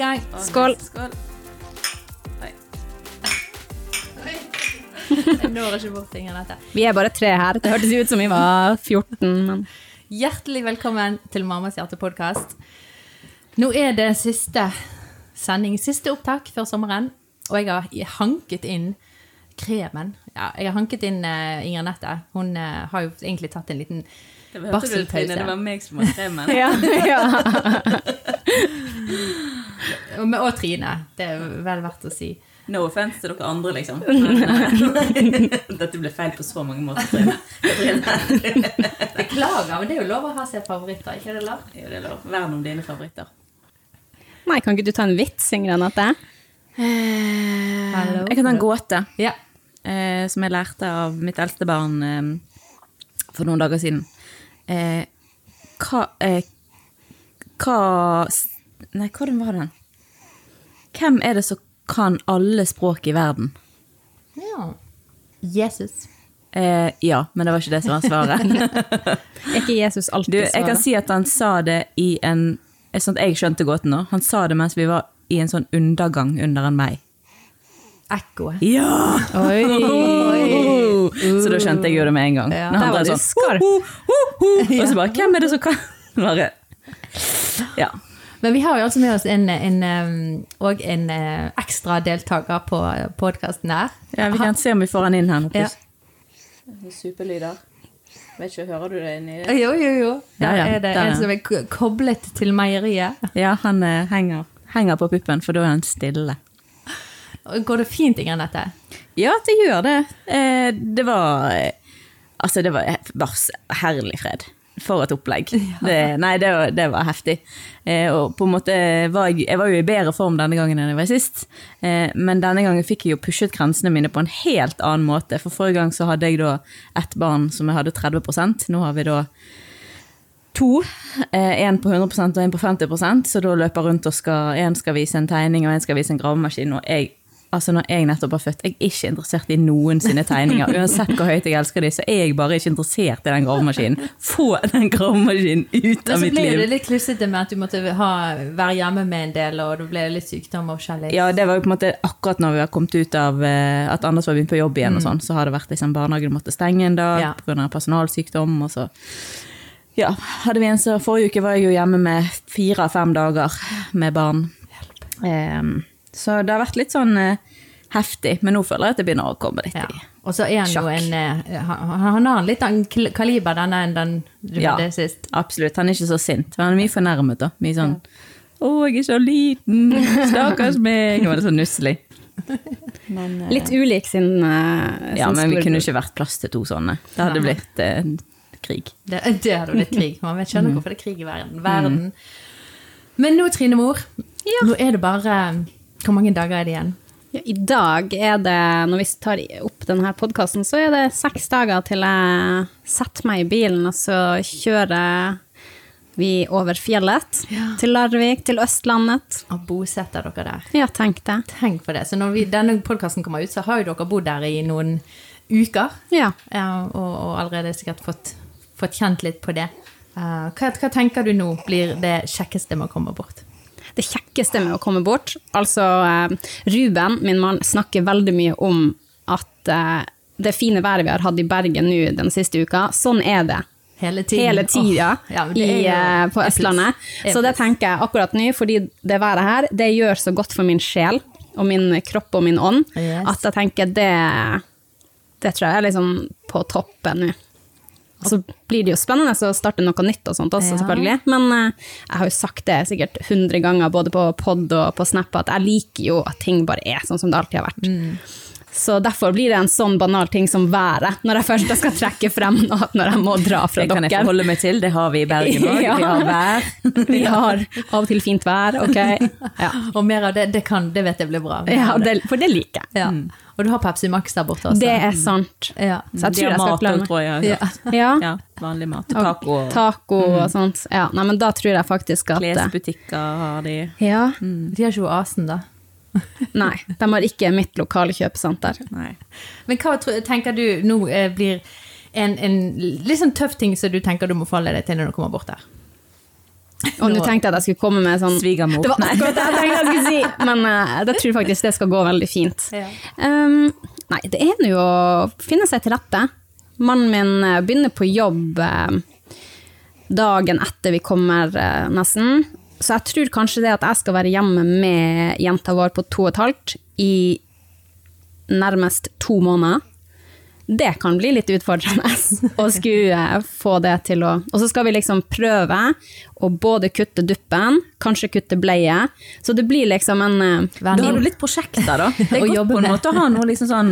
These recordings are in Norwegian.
I gang. Skål. Skål. Oi. Jeg når ikke bort fingrene dette. Vi er bare tre her. Det hørtes ut som vi var 14, men Hjertelig velkommen til Mammas hjerte-podkast. Nå er det siste sending, siste opptak før sommeren, og jeg har hanket inn kremen. Ja, jeg har hanket inn uh, Inger Nette. Hun uh, har jo egentlig tatt en liten Det hørte du, Trine, det var meg som var kremen. ja, ja. Og, med- og Trine. Det er vel verdt å si. No offense til dere andre, liksom. Eh, Dette ble feil på så mange måter. Beklager, men det er jo lov å ha seg favoritter, ikke det, Lars? Jo, det er lov. Vern om dine favoritter. Nei, kan ikke du ta en vits, Ingrid Anette? Hello. Jeg kan ta en gåte Ja. eh, som jeg lærte av mitt eldste barn eh, for noen dager siden. Eh, hva eh, Hva Nei, hvordan var den? Hvem er det som kan alle språk i verden? ja. Jesus. Eh, ja, men det var ikke det som var svaret. Er ikke Jesus alltid Du, jeg kan si at han sa det i en Sånn jeg skjønte gåten nå. Han sa det mens vi var i en sånn undergang under en meg. Ekkoet. Ja! Oi! Så da skjønte jeg jo det med en gang. Ja. Der var du sånn, skarp. «Ho, ho, ho», Og så bare Hvem er det som kan Bare Ja. Men vi har jo altså med oss en, en, og en eh, ekstra deltaker på podkasten her. ja. Vi kan se om vi får han inn her nå. Ja. Superlyder. Vet ikke, Hører du det inni Jo, jo, jo. Ja, Der ja, er det der er en som er koblet til meieriet. Ja, han eh, henger, henger på puppen, for da er han stille. Går det fint, Inger Nette? Ja, det gjør det. Eh, det var Altså, det var bare herlig fred. For et opplegg. Det, nei, det var, det var heftig. Eh, og på en måte var jeg, jeg var jo i bedre form denne gangen enn jeg var sist. Eh, men denne gangen fikk jeg jo pushet grensene mine på en helt annen måte. For forrige gang så hadde jeg da ett barn som jeg hadde 30% Nå har vi da to. Én på 100 og én på 50% så da løper jeg rundt og skal én skal vise en tegning og én skal vise en gravemaskin. Og jeg, altså når jeg nettopp har født, jeg er ikke interessert i noen sine tegninger. Uansett hvor høyt jeg elsker dem, så er jeg bare ikke interessert i den gravemaskinen. Få den gravemaskinen ut av mitt Og av så ble det litt klussete med at du måtte ha, være hjemme med en del, og det ble litt sykdom og forskjellig. Ja, det var jo på en måte akkurat når vi har kommet ut av eh, at Anders var begynt på jobb igjen, og sånn, så har det vært liksom barnehagen måtte stenge en dag Ja. pga. personalsykdom. og så ja, hadde vi en så Forrige uke var jeg jo hjemme med fire av fem dager med barn. Em, så det har vært litt sånn eh, heftig, men nå føler jeg at det begynner å komme litt Ja. i Og så er han jo en eh, Han han har en litt annen kal- kaliber denne enn den du Ja. hadde sist. Absolutt. Han er ikke så sint. Han er mye fornærmet, da. Mye sånn 'Å, jeg er så liten. Stakkars meg.' Nå var det så nusselig. Men, uh, Litt ulik sin, uh, ja, sin men vi kunne ikke vært plass til to sånne. Det hadde Nei. blitt uh, krig. Det, det hadde blitt krig. Man vet Mm. skjønner hvorfor det er krig i verden. verden. Men nå, Trine Mor, nå er det bare Hvor mange dager er det igjen? Ja, I dag er det, når vi tar opp denne podkasten, så er det seks dager til jeg setter meg i bilen, og så kjører vi over fjellet Ja. til Larvik, til Østlandet. Og bosetter dere der. Ja, tenk det. Tenk på det. Så når vi, denne podkasten kommer ut, så har jo dere bodd der i noen uker. Ja. Og, og allerede sikkert fått, fått kjent litt på det. Eh, hva, hva tenker du nå blir det kjekkeste med å komme bort? Det kjekkeste med å komme bort. Altså, eh, Ruben, min mann, snakker veldig mye om at eh, det fine været vi har hatt i Bergen nå den siste uka, sånn er det. Hele tiden. Hele tida oh, ja, i, eh, på. Østlandet. Så det tenker jeg akkurat nå, fordi det været her, det gjør så godt for min sjel og min kropp og min ånd, Yes. at jeg tenker det Det tror jeg er liksom på toppen nå. Så blir det jo spennende å starte noe nytt og sånt også, Ja. selvfølgelig. Men uh, jeg har jo sagt det sikkert hundre ganger, både på pod og på Snap, at jeg liker jo at ting bare er sånn som det alltid har vært. Mm. Så derfor blir det en sånn banal ting som været, når jeg først skal trekke frem noe, når jeg må dra fra Det kan jeg forholde meg til. Det har vi i Bergen òg. Ja. Vi har vær. Vi har av og til fint vær, ok? Ja, Og mer av det, det, kan, det vet jeg blir bra. ja det, for det liker jeg. Ja. Og du har Pepsi Max der borte også. Det er sant. Ja. Så jeg De tror har jeg skal mat òg, tror jeg. Ja. Ja, Ja, vanlig mat. og Taco. taco og sånt. Ja, nei, men da tror jeg faktisk at Klesbutikker har de. Ja, De har ikke oasen, da. nei, de har ikke mitt lokale kjøpesenter. Nei. Men hva tenker du nå eh, blir en, en litt sånn tøff ting som du tenker du må forholde deg til når du kommer bort der? Og nå tenkte jeg at jeg skulle komme med sånn Svigermor. Det var akkurat det jeg tenkte jeg skulle si, men uh, det tror jeg faktisk det skal gå veldig fint. Ja. Um, nei, det er nå å finne seg til rette. Mannen min eh, begynner på jobb uh, dagen etter vi kommer, uh, nesten. Så jeg tror kanskje det at jeg skal være hjemme med jenta vår på to og et halvt i nærmest to måneder. Det kan bli litt utfordrende å skulle få det til å Og så skal vi liksom prøve å både kutte duppen, kanskje kutte bleie. Så det blir liksom en eh, Da har du litt prosjekter, da. Det er godt på en måte å ha noe liksom sånn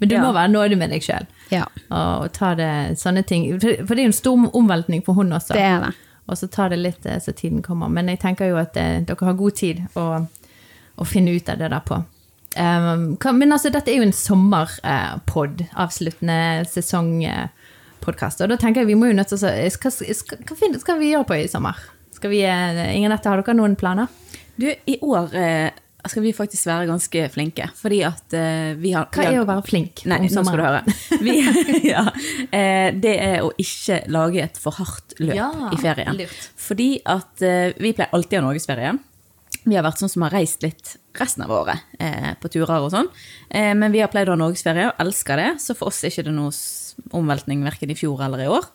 Men du Ja. må være nådig med deg sjøl Ja, og ta det sånne ting. For for det er jo en stor omveltning for hun også. det er det. Og så tar det litt eh, så tiden kommer. Men jeg tenker jo at det, dere har god tid å, å finne ut av det der på. Um, men altså, dette er jo en sommerpod, avsluttende sesongpodkast. Og da tenker jeg vi må jo nødt til å Hva skal, vi gjøre på i sommer? Skal vi, Ingen Nette, har dere noen planer? Du, i år eh, skal vi faktisk være ganske flinke, fordi at uh, vi har Hva er å være flink Nei, nå skal du høre. Vi, ja, uh, det er å ikke lage et for hardt løp Ja, i ferien. lurt. Fordi at uh, vi pleier alltid å ha norgesferie. Vi har vært sånn som har reist litt resten av året eh, på turer og sånn. Eh, men vi har pleid å ha norgesferie og elsker det, så for oss er ikke det noe s- omveltning verken i fjor eller i år.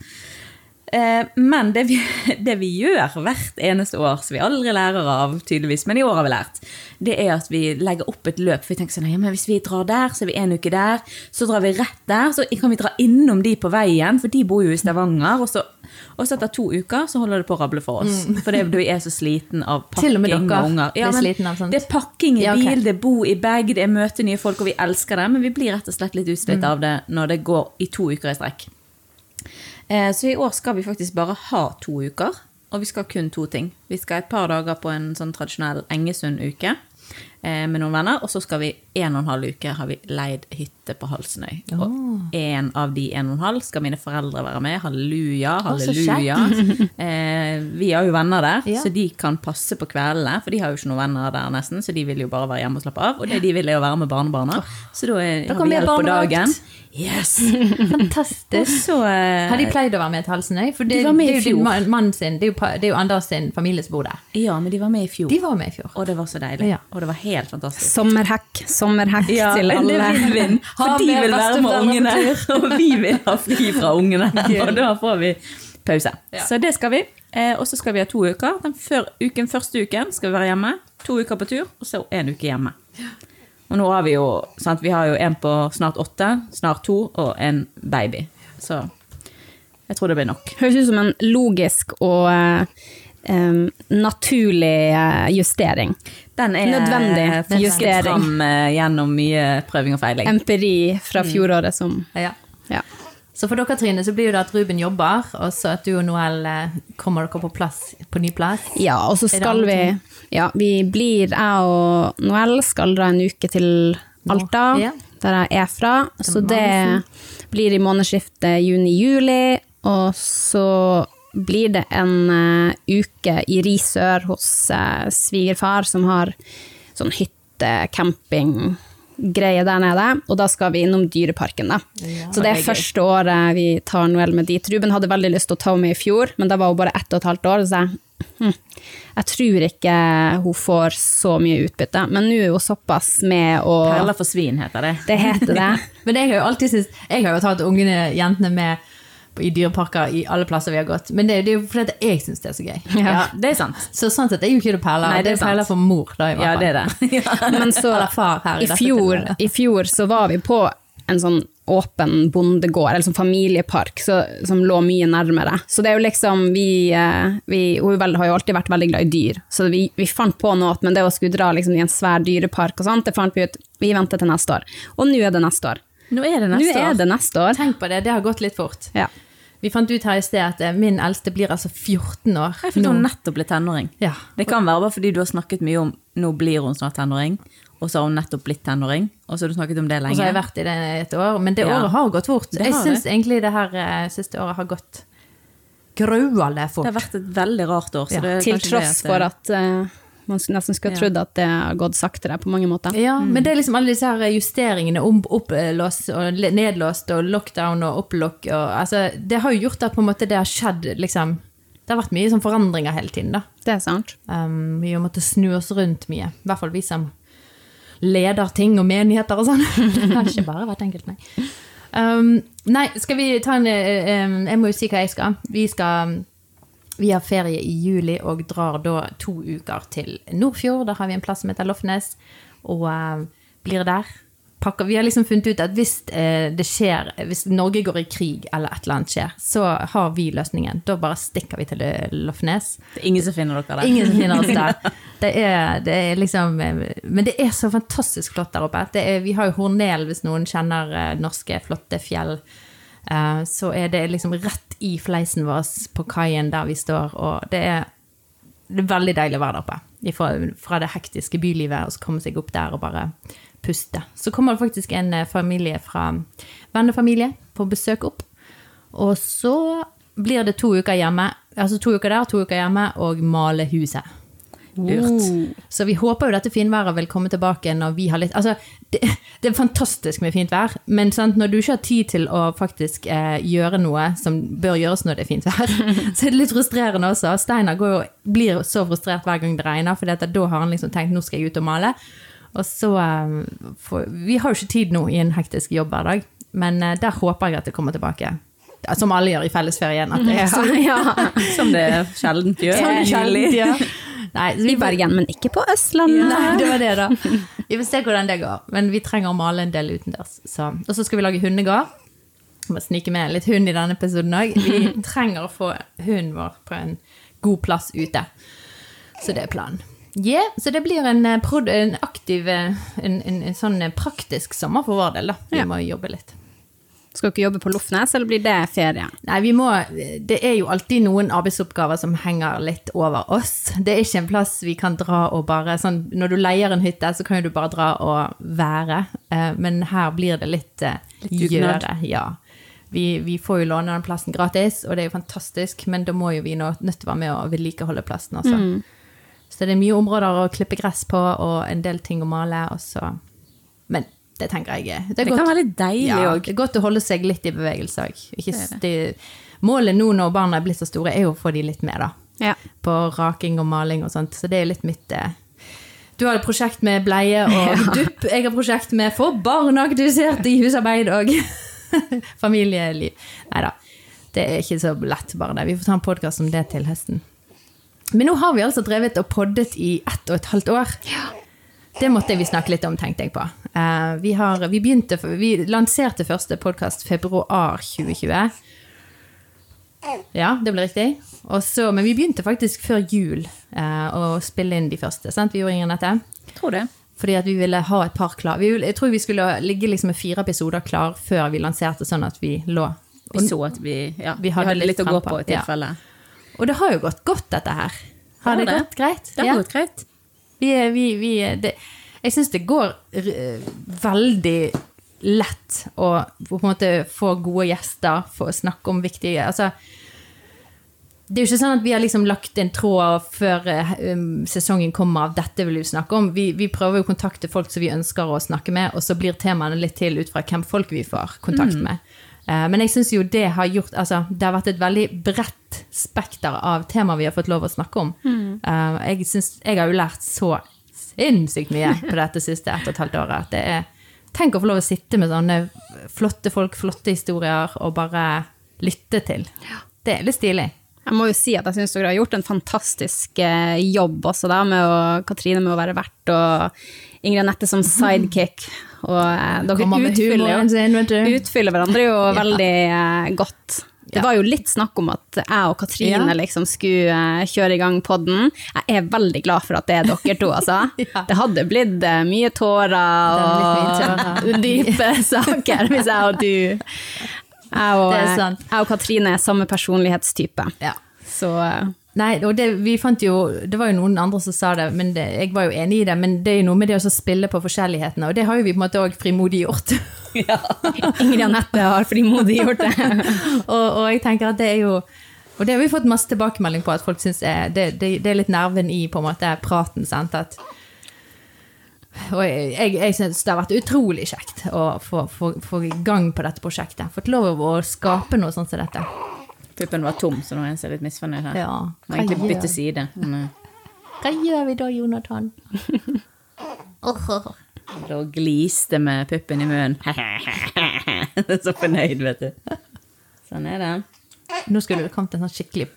Eh, men det vi, det vi gjør hvert eneste år, som vi aldri lærer av, tydeligvis, men i år har vi lært, det er at vi legger opp et løp. For vi tenker sånn, ja, men hvis vi drar der, så er vi en uke der, så drar vi rett der, så kan vi dra innom de på veien, for de bor jo i Stavanger, og så, og så etter to uker så holder det på å rable for oss. For det, vi er så sliten av pakking og med og unger. Ja, men. Det er pakking i Ja, okay. bil, det er bo i bag, det er møte nye folk, og vi elsker det, men vi blir rett og slett litt utslitt Mm. av det når det går i to uker i strekk. Eh, Så i år skal vi faktisk bare ha to uker, og vi skal kun to ting. Vi skal et par dager på en sånn tradisjonell Engesund-uke med noen venner, og så skal vi en og en halv uke har vi leid hytte på Halsenøy. Og en av de en og en halv skal mine foreldre være med. Halleluja, halleluja. Oh. Eh, vi har jo venner der, Ja. så de kan passe på kveldene, for de har jo ikke noen venner der nesten, så de vil jo bare være hjemme og slappe av. Og det de vil er å være med barnebarna, så da er, Da har vi hjelp på dagen. Yes! Fantastisk. så eh, Har de pleid å være med til Halsenøy? For det, De var med det i er jo fjor. mannen sin, det er jo, det er jo Anders sin familie som bor der. Ja, men de var med i fjor. De var med i fjor. Og det var så deilig. Ja. Og det var helt fantastisk. Sommerhack, sommerhack Ja, til det alle. vil vi. For de vil være med ungene, og vi vil ha fri fra ungene. Og da får vi pause. Ja. Så det skal vi. Eh, og så skal vi ha to uker. Den før, uken, første uken skal vi være hjemme. To uker på tur, og så en uke hjemme. Og nå har vi jo sant, Vi har jo en på snart åtte, snart to, og en baby. Så jeg tror det blir nok. Høres ut som en logisk og eh, em, naturlig eh, justering. Den er Nødvendig fisket justering. fram eh, gjennom mye prøving og feiling. Empiri fra fjoråret som Ja. ja. Så for dere, Trine, så blir det at Ruben jobber, og så at du og Noel eh, kommer dere på plass på ny plass. ja, og så skal vi? Ja, vi blir Jeg og Noel skal dra en uke til Alta, Ja. der jeg er fra. Så det blir i månedsskiftet juni-juli, og så blir det en uh, uke i Risør hos uh, svigerfar, som har sånn hytte-camping-greie der nede. Og da skal vi innom Dyreparken, da. Ja, så det er første året vi tar Noel med dit. Ruben hadde veldig lyst til å ta henne med i fjor, men da var hun bare ett og et halvt år. Så jeg, hm, jeg tror ikke hun får så mye utbytte. Men nå er hun såpass med å Perler for svin heter det. Det heter det. Men jeg har jo alltid syntes Jeg har jo tatt ungene, jentene med i dyreparker i alle plasser vi har gått. Men det, det er jo fordi jeg syns det er så gøy. Ja, det er sant. Så sånn sett er jo ikke det perler. Nei, det det er er perler for mor, da, i hvert fall. Ja, det er det. Ja. Men så Eller far her i i fjor, i fjor så var vi på en sånn åpen bondegård, eller sånn familiepark, så, som lå mye nærmere. Så det er jo liksom Vi, eh, vi hun har jo alltid vært veldig glad i dyr, så vi, vi fant på noe, men det å skulle dra liksom i en svær dyrepark og sånt, det fant vi ut Vi venter til neste år. Og nå er det neste år. Nå er det Nå neste er det neste år. Tenk på det, det har gått litt fort. Ja. Vi fant ut her i sted at eh, min eldste blir altså 14 år. Jeg fikk hun nettopp blitt tenåring. Ja. Det kan være bare fordi du har snakket mye om nå blir hun snart tenåring, og så har hun nettopp blitt tenåring, og så har du snakket om det lenge. Og så har jeg vært i det et år, men det Ja. året har gått fort. Det Jeg syns egentlig det her eh, siste året har gått gruelig fort. Det har vært et veldig rart år. Så Ja, det er Til tross det for at eh, man nesten skulle Ja. trodd at det har gått saktere på mange måter. Ja, men det er liksom alle disse her justeringene, om opplåst og nedlåst og lockdown og opplokk og altså Det har jo gjort at på en måte det har skjedd liksom det har vært mye sånn forandringer hele tiden, da. Det er sant. Um, vi har måttet snu oss rundt mye. I hvert fall vi som leder ting og menigheter og sånn. Det har ikke bare vært enkelt, nei. Um, nei, skal vi ta en um, Jeg må jo si hva jeg skal. Vi skal vi har ferie i juli og drar da to uker til Nordfjord. Da har vi en plass som heter Lofnes, og uh, blir der. Pakker. Vi har liksom funnet ut at hvis uh, det skjer, hvis Norge går i krig eller et eller annet skjer, så har vi løsningen. Da bare stikker vi til Lofnes. Det er ingen som finner dere der. Ingen som finner oss der. Det er, det er liksom Men det er så fantastisk flott der oppe. Er, vi har jo Hornel, hvis noen kjenner norske, flotte fjell. Uh, så er det liksom rett i fleisen vår på kaien der vi står, og det er, det er veldig deilig å være der oppe. Fra, fra det hektiske bylivet, og så komme seg opp der og bare puste. Så kommer det faktisk en familie fra vennefamilie på besøk opp, og så blir det to uker hjemme, altså to uker der, to uker hjemme, og male huset. Lurt. Så vi håper jo dette finværet vil komme tilbake når vi har litt Altså, det, det er fantastisk med fint vær, men sant, når du ikke har tid til å faktisk eh, gjøre noe som bør gjøres når det er fint vær, så er det litt frustrerende også. Steinar jo, blir så frustrert hver gang det regner, for da har han liksom tenkt nå skal jeg ut og male. Og så eh, for, Vi har jo ikke tid nå i en hektisk jobbhverdag, men eh, der håper jeg at det kommer tilbake. Som alle gjør i fellesferien. At det er ja, Ja. Som det sjeldent gjør. Som det sjeldent gjør. Nei, I Bergen, men ikke på Østlandet. Ja, det var det, da. Vi får se hvordan det går. Men vi trenger å male en del utendørs. Og så skal vi lage hundegård. Må snike med litt hund i denne episoden òg. Vi trenger å få hunden vår på en god plass ute. Så det er planen. Yeah, så det blir en, en aktiv, en, en, en, sånn praktisk sommer for vår del. da. Vi må jobbe litt. Skal dere jobbe på Lofnes, eller blir det ferie? Nei, vi må Det er jo alltid noen arbeidsoppgaver som henger litt over oss. Det er ikke en plass vi kan dra og bare sånn Når du leier en hytte, så kan jo du bare dra og være. Eh, men her blir det litt, eh, litt gjøre. Ja. Vi, vi, får jo låne den plassen gratis, og det er jo fantastisk, men da må jo vi nå nødt til å være med og vedlikeholde plassen også. Mm. Så det er mye områder å klippe gress på, og en del ting å male. Og så. Det tenker jeg Det, det kan være litt deilig òg. Ja, det er godt å holde seg litt i bevegelse òg. Målet nå når barna er blitt så store, er jo å få de litt med, da. Ja. På raking og maling og sånt. Så det er litt mitt eh. Du har et prosjekt med bleie og dupp. Jeg har prosjekt med få barn aktivisert i husarbeid og familieliv. Nei da. Det er ikke så lett, bare det. Vi får ta en podkast om det til høsten. Men nå har vi altså drevet og poddet i ett og et halvt år. Ja. Det måtte vi snakke litt om, tenkte jeg på. Uh, vi, har, vi, begynte, vi lanserte første podkast februar 2020. Ja, det ble riktig. Også, men vi begynte faktisk før jul uh, å spille inn de første. Sant? Vi gjorde ingen dette. Tror det. Fordi at vi ville ha et par klar. Vi, jeg tror vi skulle ligge liksom med fire episoder klar før vi lanserte, sånn at vi lå. Vi så at vi, ja, vi, hadde, hadde litt, litt å gå på i tilfelle. Ja. Og det har jo gått godt, dette her. Har det, det, gått greit? Det har ja. gått greit. Vi, vi, vi det, Jeg syns det går veldig lett å på en måte få gode gjester, få snakke om viktige altså, det er jo ikke sånn at vi har liksom lagt en tråd før um, sesongen kommer av 'dette vil vi snakke om'. Vi, vi, prøver å kontakte folk som vi ønsker å snakke med, og så blir temaene litt til ut fra hvem folk vi får kontakt mm. med. Uh, men jeg syns jo det har gjort Altså, det har vært et veldig bredt spekter av temaer vi har fått lov å snakke om. Mm. Jeg, synes, jeg har jo lært så sinnssykt mye på dette siste ett og et halvt året. Det er, tenk å få lov å sitte med sånne flotte folk, flotte historier, og bare lytte til. Det er litt stilig. Jeg må jo si at jeg syns dere har gjort en fantastisk eh, jobb også, da, med å, Katrine med å være vert, og Ingrid Anette som sidekick. Og eh, dere utfyller, utfyller, hverandre jo veldig eh, godt. Det var jo litt snakk om at jeg og Katrine ja. liksom skulle uh, kjøre i gang podden. Jeg er veldig glad for at det er dere to, altså. ja. Det hadde blitt uh, mye tårer og dype saker hvis jeg og du Jeg og, eh, jeg og Katrine er samme personlighetstype. Ja. Så uh, Nei, og det, vi fant jo, det var jo noen andre som sa det, men det, jeg var jo enig i det. Men det er jo noe med det å spille på forskjellighetene, og det har jo vi på en måte òg frimodiggjort. Ja. Ingrid Anette har frimodig gjort det. og, og, jeg tenker at det er jo Og det har vi fått masse tilbakemelding på, at folk syns det, det, er litt nerven i på en måte praten. sant, at og jeg, jeg, syns det har vært utrolig kjekt å få, få, få i gang på dette prosjektet. Fått lov å skape noe sånt som dette. Puppen var tom, så nå er jeg litt misfornøyd her. Ja. Må egentlig gjør- bytte side. Men, eh, Hva gjør vi da, Jonathan? oh. Da gliste med puppen i munnen. så fornøyd, vet du. Sånn er det. Nå skulle det kommet en sånn skikkelig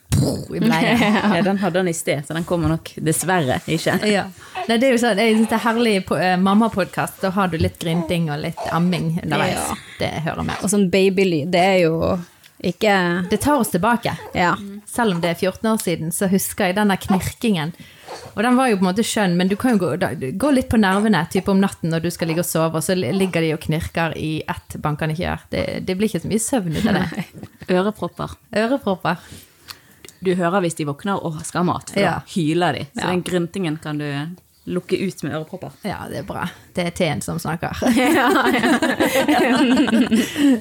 i bleia. Ja, den hadde han i sted, så den kommer nok dessverre ikke. Ja. Nei, det er jo sånn, jeg synes det er herlig på uh, mammapodkast. Da har du litt grynting og litt amming underveis. Ja. Det hører med. Og sånn babylyd, det er jo ikke Det tar oss tilbake. Ja. Selv om det er 14 år siden, så husker jeg den der knirkingen. Og den var jo på en måte skjønn, men du kan jo gå, da, gå litt på nervene type om natten når du skal ligge og sove, og så ligger de og knirker i ett bankende kjør. Det, det blir ikke så mye søvn ut av det. Ørepropper. Ørepropper. Du hører hvis de våkner og skal ha mat, for Ja. da hyler de. Så Ja. den gryntingen kan du lukke ut med ørepropper. Ja, det er bra. Det er teen som snakker.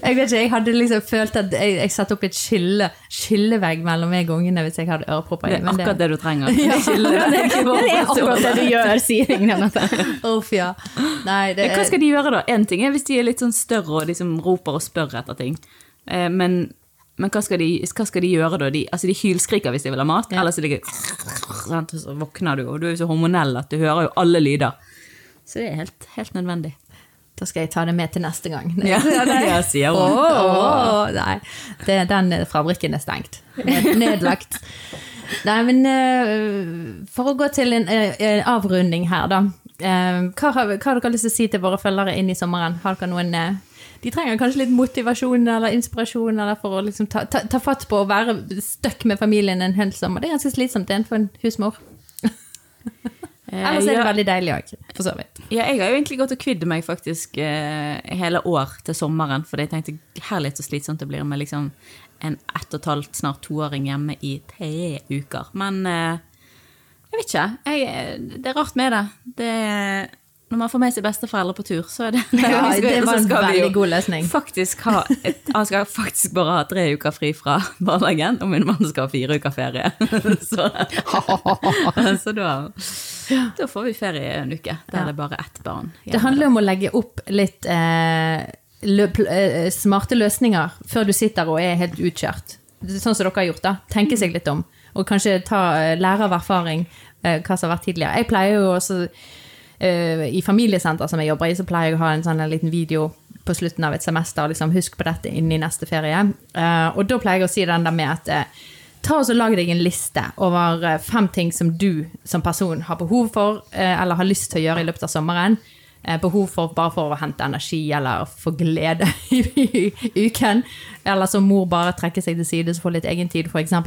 jeg vet ikke, jeg hadde liksom følt at jeg, jeg satte opp et skille, skillevegg mellom meg og ungene hvis jeg hadde ørepropper Det er akkurat det du trenger. Det er akkurat det du gjør, sier Ingrid. Uff, ja. Nei, det Ja, Hva skal de gjøre da? En ting er hvis de er litt sånn større og liksom roper og spør etter ting. Eh, Men, men hva, skal de, hva skal de gjøre da? De, altså de hylskriker hvis de vil ha mat, eller så ligger sant, så våkner du, og du er jo så hormonell at du hører jo alle lyder. Så det er helt, helt nødvendig. Da skal jeg ta det med til neste gang. Ja, ja, sier hun. Oh, åh, nei, det, den fabrikken er stengt. Ned- Nedlagt. Nei, men eh, for å gå til en, eh, en avrunding her, da. Eh, hva, har, hva har dere lyst til å si til våre følgere inn i sommeren? Har dere noen eh, De trenger kanskje litt motivasjon eller inspirasjon eller for å liksom ta, ta, ta fatt på å være stuck med familien en hel sommer. Det er ganske slitsomt det er for en husmor. Ellers er det ja. veldig deilig òg, for så vidt. Ja, jeg har jo egentlig gått og kvidd meg faktisk eh, hele år til sommeren, fordi jeg tenkte herlig så slitsomt det blir med liksom en ett og et halvt, snart toåring hjemme i tre uker. Men eh, jeg vet ikke. Jeg, det er rart med det. det. Når man får med seg besteforeldre på tur, så er det Ja, det var en veldig god løsning. Faktisk ha et, han skal faktisk bare ha tre uker fri fra barnehagen, og min mann skal ha fire uker ferie. så, så da, da får vi ferie en uke, der Ja. det er bare ett barn. Det handler om å legge opp litt eh, lø, eh, smarte løsninger før du sitter og er helt utkjørt. Sånn som dere har gjort, da. Tenke seg litt om. Og kanskje ta, eh, lære av erfaring eh, hva som har vært tidligere. Jeg pleier jo også I familiesenter som jeg jobber i, så pleier jeg å ha en sånn en liten video på slutten av et semester. Liksom, husk på dette inn i neste ferie. Eh, og da pleier jeg å si den der med at eh, Ta og Lag deg en liste over eh, fem ting som du som person har behov for, eh, eller har lyst til å gjøre i løpet av sommeren. Eh, Behov for bare for å hente energi eller få glede i, uken. Eller som mor bare trekker seg til side så får litt egen tid, f.eks.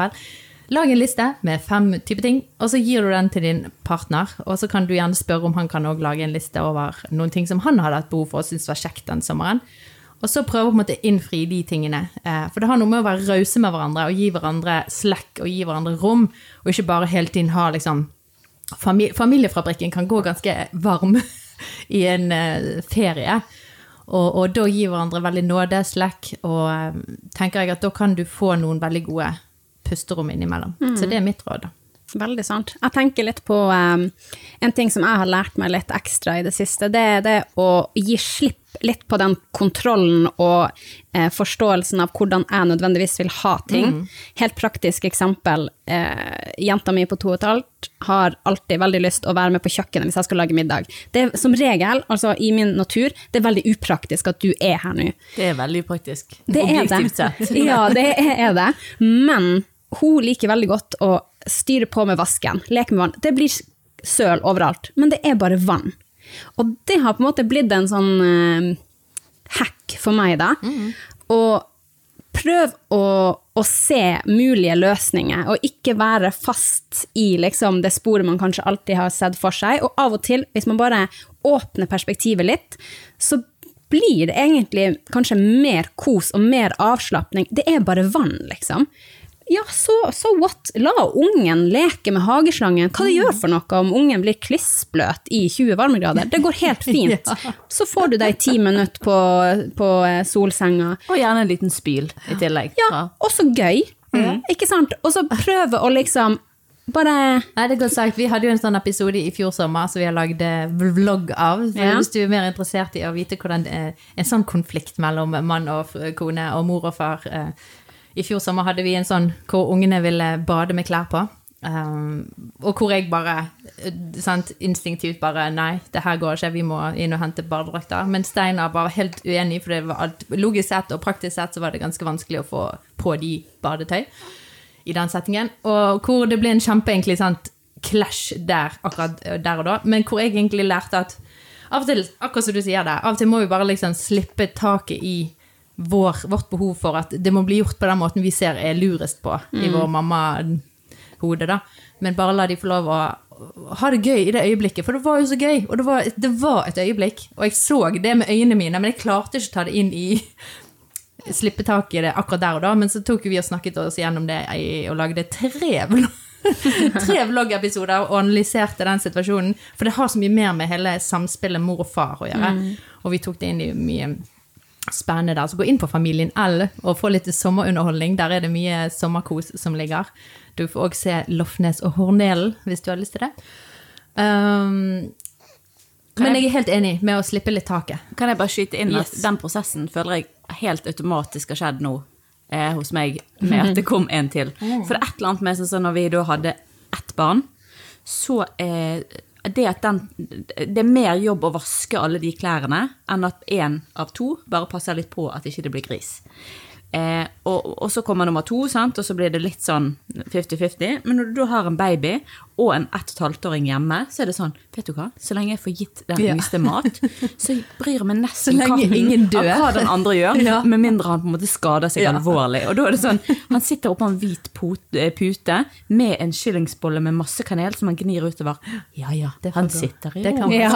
Lag en liste med fem typer ting, og så gir du den til din partner. Og så kan du gjerne spørre om han kan lage en liste over noen ting som han hadde hatt behov for og syntes var kjekt den sommeren. Og så prøve å innfri de tingene. Eh, For det har noe med å være rause med hverandre og gi hverandre slack og gi hverandre rom, og ikke bare hele tiden ha liksom famili- Familiefabrikken kan gå ganske varm i en eh, ferie. Og, og da gi hverandre veldig nåde, slack, og eh, tenker jeg at da kan du få noen veldig gode pusterom innimellom. Så det er mitt råd. da. Veldig sant. Jeg tenker litt på um, en ting som jeg har lært meg litt ekstra i det siste. Det er det å gi slipp litt på den kontrollen og eh, forståelsen av hvordan jeg nødvendigvis vil ha ting. Helt praktisk eksempel. Eh, jenta mi på to og et halvt har alltid veldig lyst å være med på kjøkkenet hvis jeg skal lage middag. Det er som regel, altså i min natur, det er veldig upraktisk at du er her nå. Det er veldig praktisk. Det er det. Objektivt sett. Ja, det er det. Men hun liker veldig godt å styre på med vasken, leke med vann. Det blir søl overalt, men det er bare vann. Og det har på en måte blitt en sånn eh, hack for meg, da. Og prøv å, å se mulige løsninger, og ikke være fast i liksom, det sporet man kanskje alltid har sett for seg. Og av og til, hvis man bare åpner perspektivet litt, så blir det egentlig kanskje mer kos og mer avslapning. Det er bare vann, liksom. Ja, så så, what? La ungen leke med hageslangen. Hva det gjør for noe om ungen blir klissbløt i 20 varmegrader? Det går helt fint. Så får du deg ti minutter på, på eh, solsenga. Og gjerne en liten spyl i tillegg. Ja, også gøy. Ikke sant? Og så prøve å liksom bare Nei, det er godt sagt. Vi hadde jo en sånn episode i fjor sommer som vi har lagd eh, vlogg av. Så Ja. Hvis du er mer interessert i å vite hvordan eh, en sånn konflikt mellom mann og kone og mor og far eh, i fjor sommer hadde vi en sånn hvor ungene ville bade med klær på. Um, og hvor jeg bare sant, instinktivt bare Nei, det her går ikke, vi må inn og hente badedrakter. Men Steinar var helt uenig, for det var alt, logisk sett og praktisk sett så var det ganske vanskelig å få på de badetøy i den settingen. Og hvor det ble en kjempe egentlig sant, clash der akkurat der og da, men hvor jeg egentlig lærte at av og til, akkurat som du sier det, av og til må vi bare liksom slippe taket i vår, vårt behov for at det må bli gjort på den måten vi ser er lurest på i vår mamma-hode, da. Men bare la de få lov å ha det gøy i det øyeblikket, for det var jo så gøy. Og det var, det var et øyeblikk, og jeg så det med øynene mine, men jeg klarte ikke å ta det inn i Slippe tak i det akkurat der og da, men så tok vi og snakket oss gjennom det i- og lagde tre vlogg tre vloggepisoder og analyserte den situasjonen. For det har så mye mer med hele samspillet mor og far å gjøre. Og vi tok det inn i mye spennende der. Så gå inn på Familien L og få litt sommerunderholdning. Der er det mye sommerkos som ligger. Du får òg se Lofnes og Hornelen hvis du har lyst til det. Um, men jeg er helt enig med å slippe litt taket. Kan jeg bare skyte inn Yes. at den prosessen føler jeg helt automatisk har skjedd nå eh, hos meg, med at det kom en til. For det er et eller annet med sånn når vi da hadde ett barn, så eh, det den Det er mer jobb å vaske alle de klærne enn at én av to bare passer litt på at ikke det blir gris. Eh, og, og så kommer nummer to, sant? og så blir det litt sånn 50-50. Men når du da har en baby og en ett og et halvt åring hjemme, så er det sånn Vet du hva, så lenge jeg får gitt den Ja. yngste mat, så bryr jeg meg nesten katten ingen av hva den andre gjør, Ja. med mindre han på en måte skader seg Ja. alvorlig. Og da er det sånn Han sitter oppå en hvit eh, pute med en skillingsbolle med masse kanel som han gnir utover. Ja ja, han sitter i ro. Ja.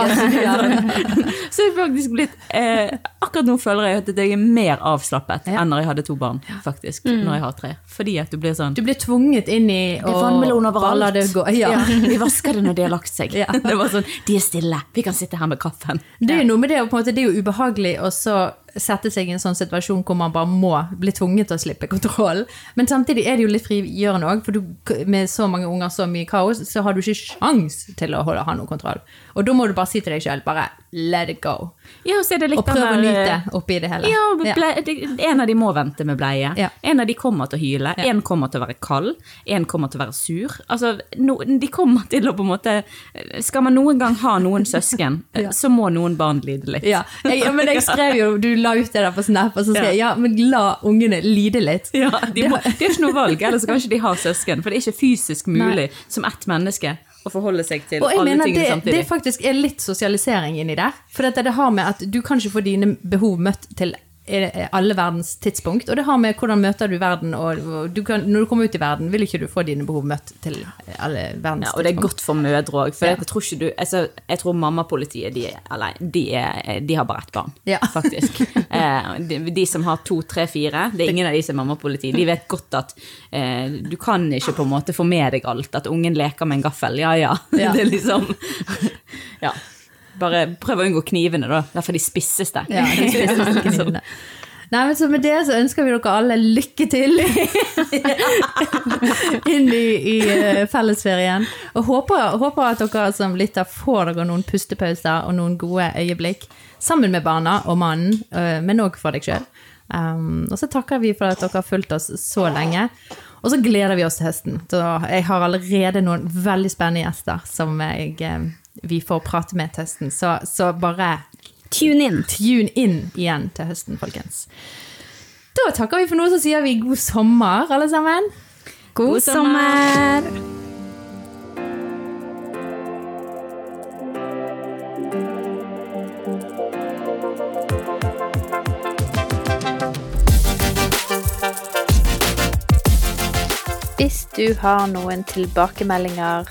Så det er faktisk blitt eh, Akkurat nå føler jeg at jeg er mer avslappet Ja. enn når jeg hadde to barn, faktisk. Når jeg har tre. Fordi at du blir sånn Du blir tvunget inn i Det er vannmelon overalt. gå. Ja. Vi vasker det når de har lagt seg. Ja. Det var sånn, De er stille, vi kan sitte her med kaffen. Det er jo noe med det, og på en måte, det er jo ubehagelig å så sette seg i en sånn situasjon hvor man bare må bli tvunget til å slippe kontroll. Men samtidig er det jo litt frigjørende òg, for du, med så mange unger så mye kaos, så har du ikke sjans til å holde, ha noe kontroll. Og da må du bare si til deg sjøl bare let it go. Ja, og Og prøv å nyte oppi det hele. Ja. ble, En av de må vente med bleie. Ja. En av de kommer til å hyle. Ja. En kommer til å være kald. En kommer til å være sur. Altså, no, De kommer til å på en måte Skal man noen gang ha noen søsken, Ja. så må noen barn lide litt. Ja, jeg, men jeg skrev jo, du la ut det der på Snap, og så sier jeg ja, men la ungene lide litt. Ja, de, må, de har ikke noe valg, ellers kan ikke de ha søsken. For det er ikke fysisk mulig som ett menneske å forholde seg til alle tingene det, samtidig. det faktisk er litt sosialisering inni der. For det har med at du kan ikke få dine behov møtt til alle verdens tidspunkt. Og det har med hvordan møter du verden, og du kan, når du kommer ut i verden, vil ikke du få dine behov møtt til alle verdens tidspunkt. Ja, og det er godt for mødre òg. For Ja. jeg tror ikke du altså, Jeg tror mammapolitiet de, er- eller, de, de har bare ett barn, Ja. faktisk. Eh, de, de som har to, tre, fire, det er ingen av de som er mammapoliti. De vet godt at eh, du kan ikke på en måte få med deg alt. At ungen leker med en gaffel. Ja ja. Ja. Det er liksom Ja. Bare prøv å unngå knivene, da. Derfor de spisseste. Ja, de knivene. Nei, men så Med det så ønsker vi dere alle lykke til inn i, i eh, fellesferien. Og håper, håper at dere som lytter får dere noen pustepauser og noen gode øyeblikk sammen med barna og mannen, eh, men òg for deg sjøl. Um, og så takker vi for at dere har fulgt oss så lenge. Og så gleder vi oss til høsten. Så jeg har allerede noen veldig spennende gjester som jeg, eh, vi får prate med til høsten. Så, så bare Tune in. tune in igjen til høsten, folkens. Da takker vi for nå, så sier vi god sommer, alle sammen. God sommer! Hvis du har noen tilbakemeldinger,